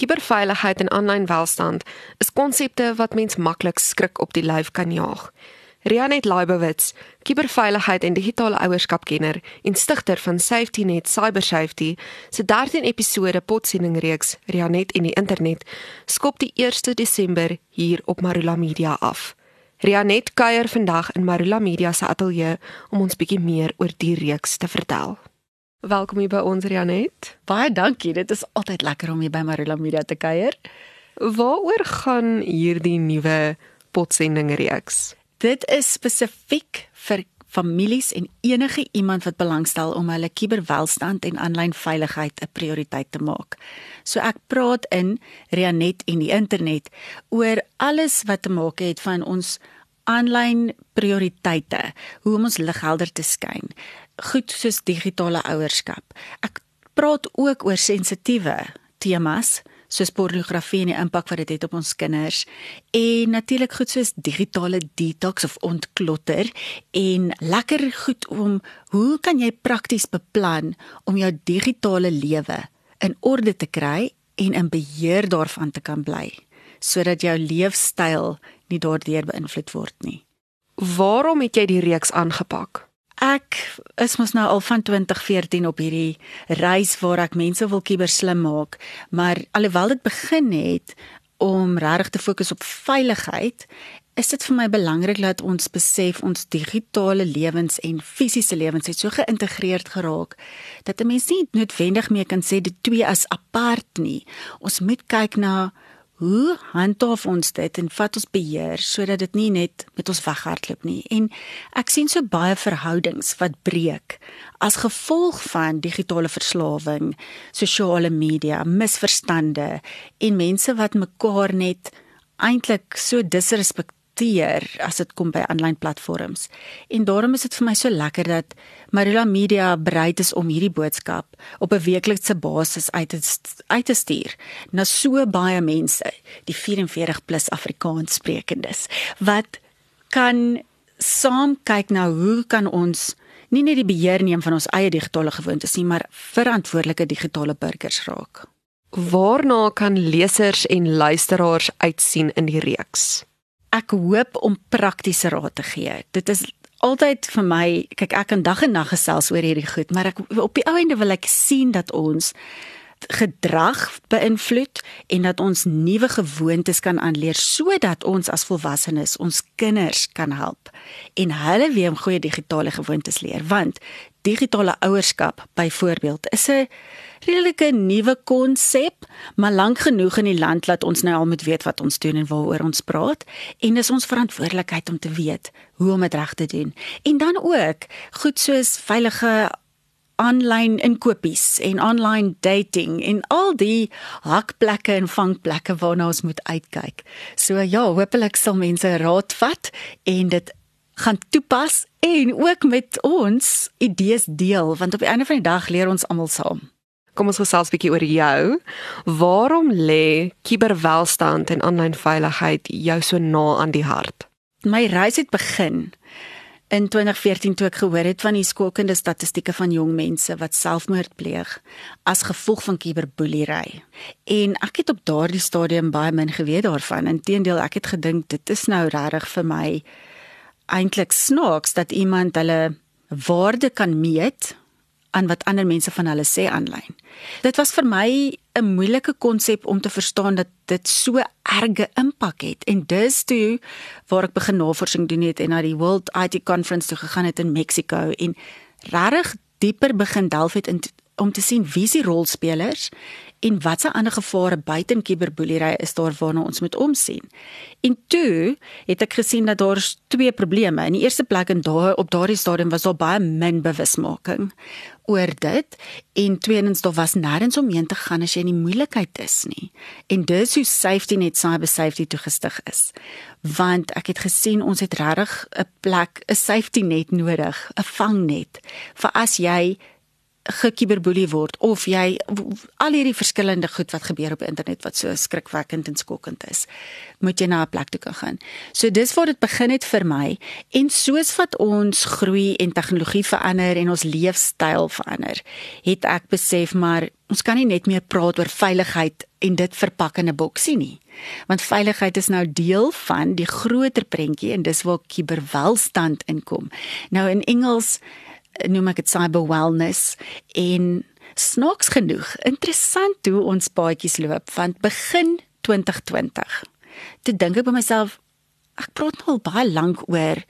Kiberveiligheid en aanlyn welstand is konsepte wat mens maklik skrik op die lyf kan jaag. Rianet Leibowitz, kiberveiligheid en digitale ouerskapkenner en stigter van SafetyNet Cybersafety, se 13 episode potsendingreeks Rianet en die internet skop die 1 Desember hier op Marula Media af. Rianet kuier vandag in Marula Media se ateljee om ons bietjie meer oor die reeks te vertel. Welkom hier by ons Rianet. Baie dankie. Dit is altyd lekker om hier by Marula Media te kuier. Waaroor gaan hierdie nuwe potsendingreeks? Dit is spesifiek vir families en enige iemand wat belangstel om hulle kuberwelstand en aanlyn veiligheid 'n prioriteit te maak. So ek praat in Rianet en die internet oor alles wat te maak het van ons aanlyn prioriteite, hoe om ons lig helder te skyn, goed soos digitale ouerskap. Ek praat ook oor sensitiewe temas soos pornografie en die impak wat dit het op ons kinders en natuurlik goed soos digitale detox of ontklotter en lekker goed om hoe kan jy prakties beplan om jou digitale lewe in orde te kry en in beheer daarvan te kan bly sodat jou leefstyl nie daardeur beïnvloed word nie. Waarom het jy die reeks aangepak? Ek is mos nou al van 2014 op hierdie reis waar ek mense wil kiberslim maak, maar alhoewel dit begin het om regtig te fokus op veiligheid, is dit vir my belangrik dat ons besef ons digitale lewens en fisiese lewens het so geïntegreerd geraak dat 'n mens nie noodwendig meer kan sê dit twee as apart nie. Ons moet kyk na hoe handhaaf ons dit en vat ons beheer sodat dit nie net met ons weghardloop nie. En ek sien so baie verhoudings wat breek as gevolg van digitale verslawing, sosiale media, misverstande en mense wat mekaar net eintlik so disrespekteer hanteer as dit kom by aanlyn platforms. En daarom is dit vir my so lekker dat Marula Media bereid is om hierdie boodskap op 'n weeklikse basis uit te uit te stuur na so baie mense, die 44 plus Afrikaans sprekendes, wat kan saam kyk na hoe kan ons nie net die beheer neem van ons eie digitale gewoontes nie, maar verantwoordelike digitale burgers raak. Waarna kan lesers en luisteraars uitsien in die reeks? Ek hoop om praktiese raad te gee. Dit is altyd vir my, kyk ek kan dag en nag gesels oor hierdie goed, maar ek op die ou ende wil ek sien dat ons gedrag beïnvloed en dat ons nuwe gewoontes kan aanleer sodat ons as volwassenes ons kinders kan help en hulle weer goeie digitale gewoontes leer want digitale ouerskap byvoorbeeld is 'n redelike nuwe konsep, maar lank genoeg in die land laat ons nou al moet weet wat ons doen en waaroor ons praat en dis ons verantwoordelikheid om te weet hoe om dit reg te doen. En dan ook goed soos veilige aanlyn inkopies en aanlyn dating en al die hakplekke en vangplekke waarna ons moet uitkyk. So ja, hopelik sal mense raad vat en dit gaan toepas en ook met ons idees deel want op die einde van die dag leer ons almal saam. Kom ons gesels 'n bietjie oor jou. Waarom lê kiberwelstand en aanlyn veiligheid jou so na aan die hart? My reis het begin in 2014 toe ek gehoor het van die skokkende statistieke van jong mense wat selfmoord pleeg as gevolg van kiberboelery. En ek het op daardie stadium baie min geweet daarvan. Inteendeel, ek het gedink dit is nou regtig vir my eintlik snaaks dat iemand hulle waarde kan meet aan wat ander mense van hulle sê aanlyn. Dit was vir my 'n moeilike konsep om te verstaan dat dit so erge impak het en dis toe waar ek begin navorsing doen het en na die World IT Conference toe gegaan het in Mexico en regtig dieper begin delf het in om te sien wie se rolspelers en watse ander gevare buite kiberboelery is daar waarna ons moet omsien. En toe het ek gesien dat daar twee probleme. In die eerste plek en daar op daardie stadium was daar baie min bewusmaking oor dit en tweedens daar was nêrens om heen te gaan as jy in die moeilikheid is nie. En dis hoe safety net cyber safety toegestig is. Want ek het gesien ons het regtig 'n plek, 'n safety net nodig, 'n vangnet vir as jy gekiberboelie word of jy al hierdie verskillende goed wat gebeur op internet wat so skrikwekkend en skokkend is, moet jy na 'n plek toe kan gaan. So dis waar dit begin het vir my en soos wat ons groei en tegnologie verander en ons leefstyl verander, het ek besef maar ons kan nie net meer praat oor veiligheid en dit verpak in 'n boksie nie. Want veiligheid is nou deel van die groter prentjie en dis waar kiberwelstand inkom. Nou in Engels noem ek dit cyber wellness en snaaks genoeg interessant hoe ons paadjies loop van begin 2020 te dink ek by myself ek praat nou al baie lank oor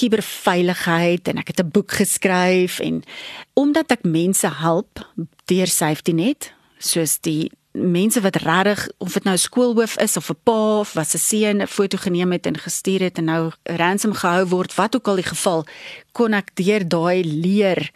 kiberveiligheid en ek het 'n boek geskryf en omdat ek mense help deur safety net soos die mense wat regtig of dit nou 'n skoolhoof is of 'n pa of wat se seun 'n foto geneem het en gestuur het en nou ransom gehou word wat ook al die geval kon ek deur daai leer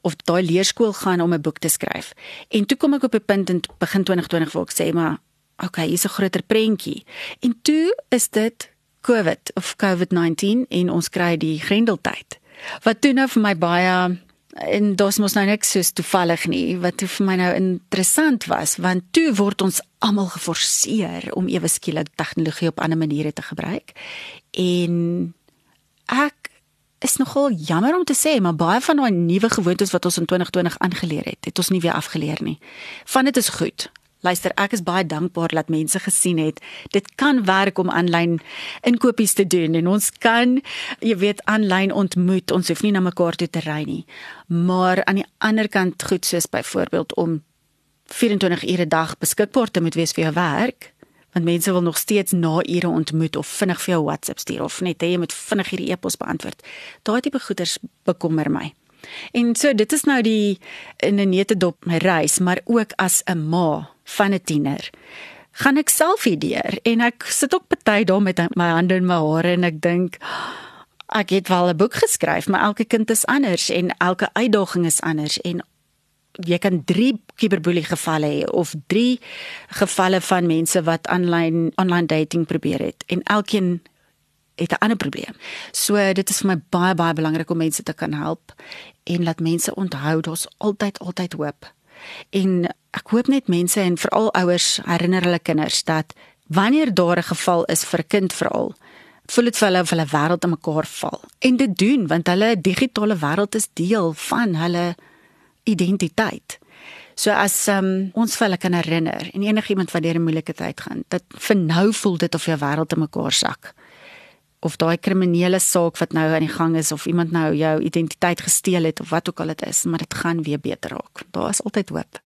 of daai leerskool gaan om 'n boek te skryf. En toe kom ek op 'n punt in begin 2020 waar ek sê maar okay hier's 'n groter prentjie. En toe is dit covid of covid-19 en ons kry die grendeltyd. Wat toe nou vir my baie en dit mos nou niks so toevallig nie wat vir my nou interessant was want toe word ons almal geforseer om ewe skielik tegnologie op ander maniere te gebruik. En ek is nogal jammer om te sê maar baie van daai nuwe gewoontes wat ons in 2020 aangeleer het het ons nie weer afgeleer nie. Van dit is goed Luister, ek is baie dankbaar dat mense gesien het dit kan werk om aanlyn inkopies te doen en ons kan jy weet aanlyn ontmoet. Ons hoef nie na mekaar toe te ry nie. Maar aan die ander kant goed soos byvoorbeeld om 24 ure 'n dag beskikbaar te moet wees vir jou werk, want mense wil nog steeds na ure ontmoet of vinnig vir jou WhatsApp stuur of net hê jy moet vinnig hierdie e-pos beantwoord. Daai tipe goeders bekommer my. En so dit is nou die in 'n netedop my reis, maar ook as 'n ma van 'n tiener. Gaan ek self hierdeur en ek sit ook party daar met my hande in my hare en ek dink ek het wel 'n boek geskryf, maar elke kind is anders en elke uitdaging is anders en jy kan 3 kiberboelie gevalle hê of 3 gevalle van mense wat aanlyn online dating probeer het en elkeen het 'n ander probleem. So dit is vir my baie baie belangrik om mense te kan help en laat mense onthou daar's altyd altyd hoop. En ek hoop net mense en veral ouers herinner hulle kinders dat wanneer daar 'n geval is vir 'n kind veral voel dit vir hulle of hulle wêreld in mekaar val. En dit doen want hulle digitale wêreld is deel van hulle identiteit. So as um, ons vir hulle kan herinner en enigiemand wat deur 'n moeilike tyd gaan, dat vir nou voel dit of jou wêreld in mekaar sak of daai kriminele saak wat nou aan die gang is of iemand nou jou identiteit gesteel het of wat ook al dit is, maar dit gaan weer beter raak. Daar is altyd hoop.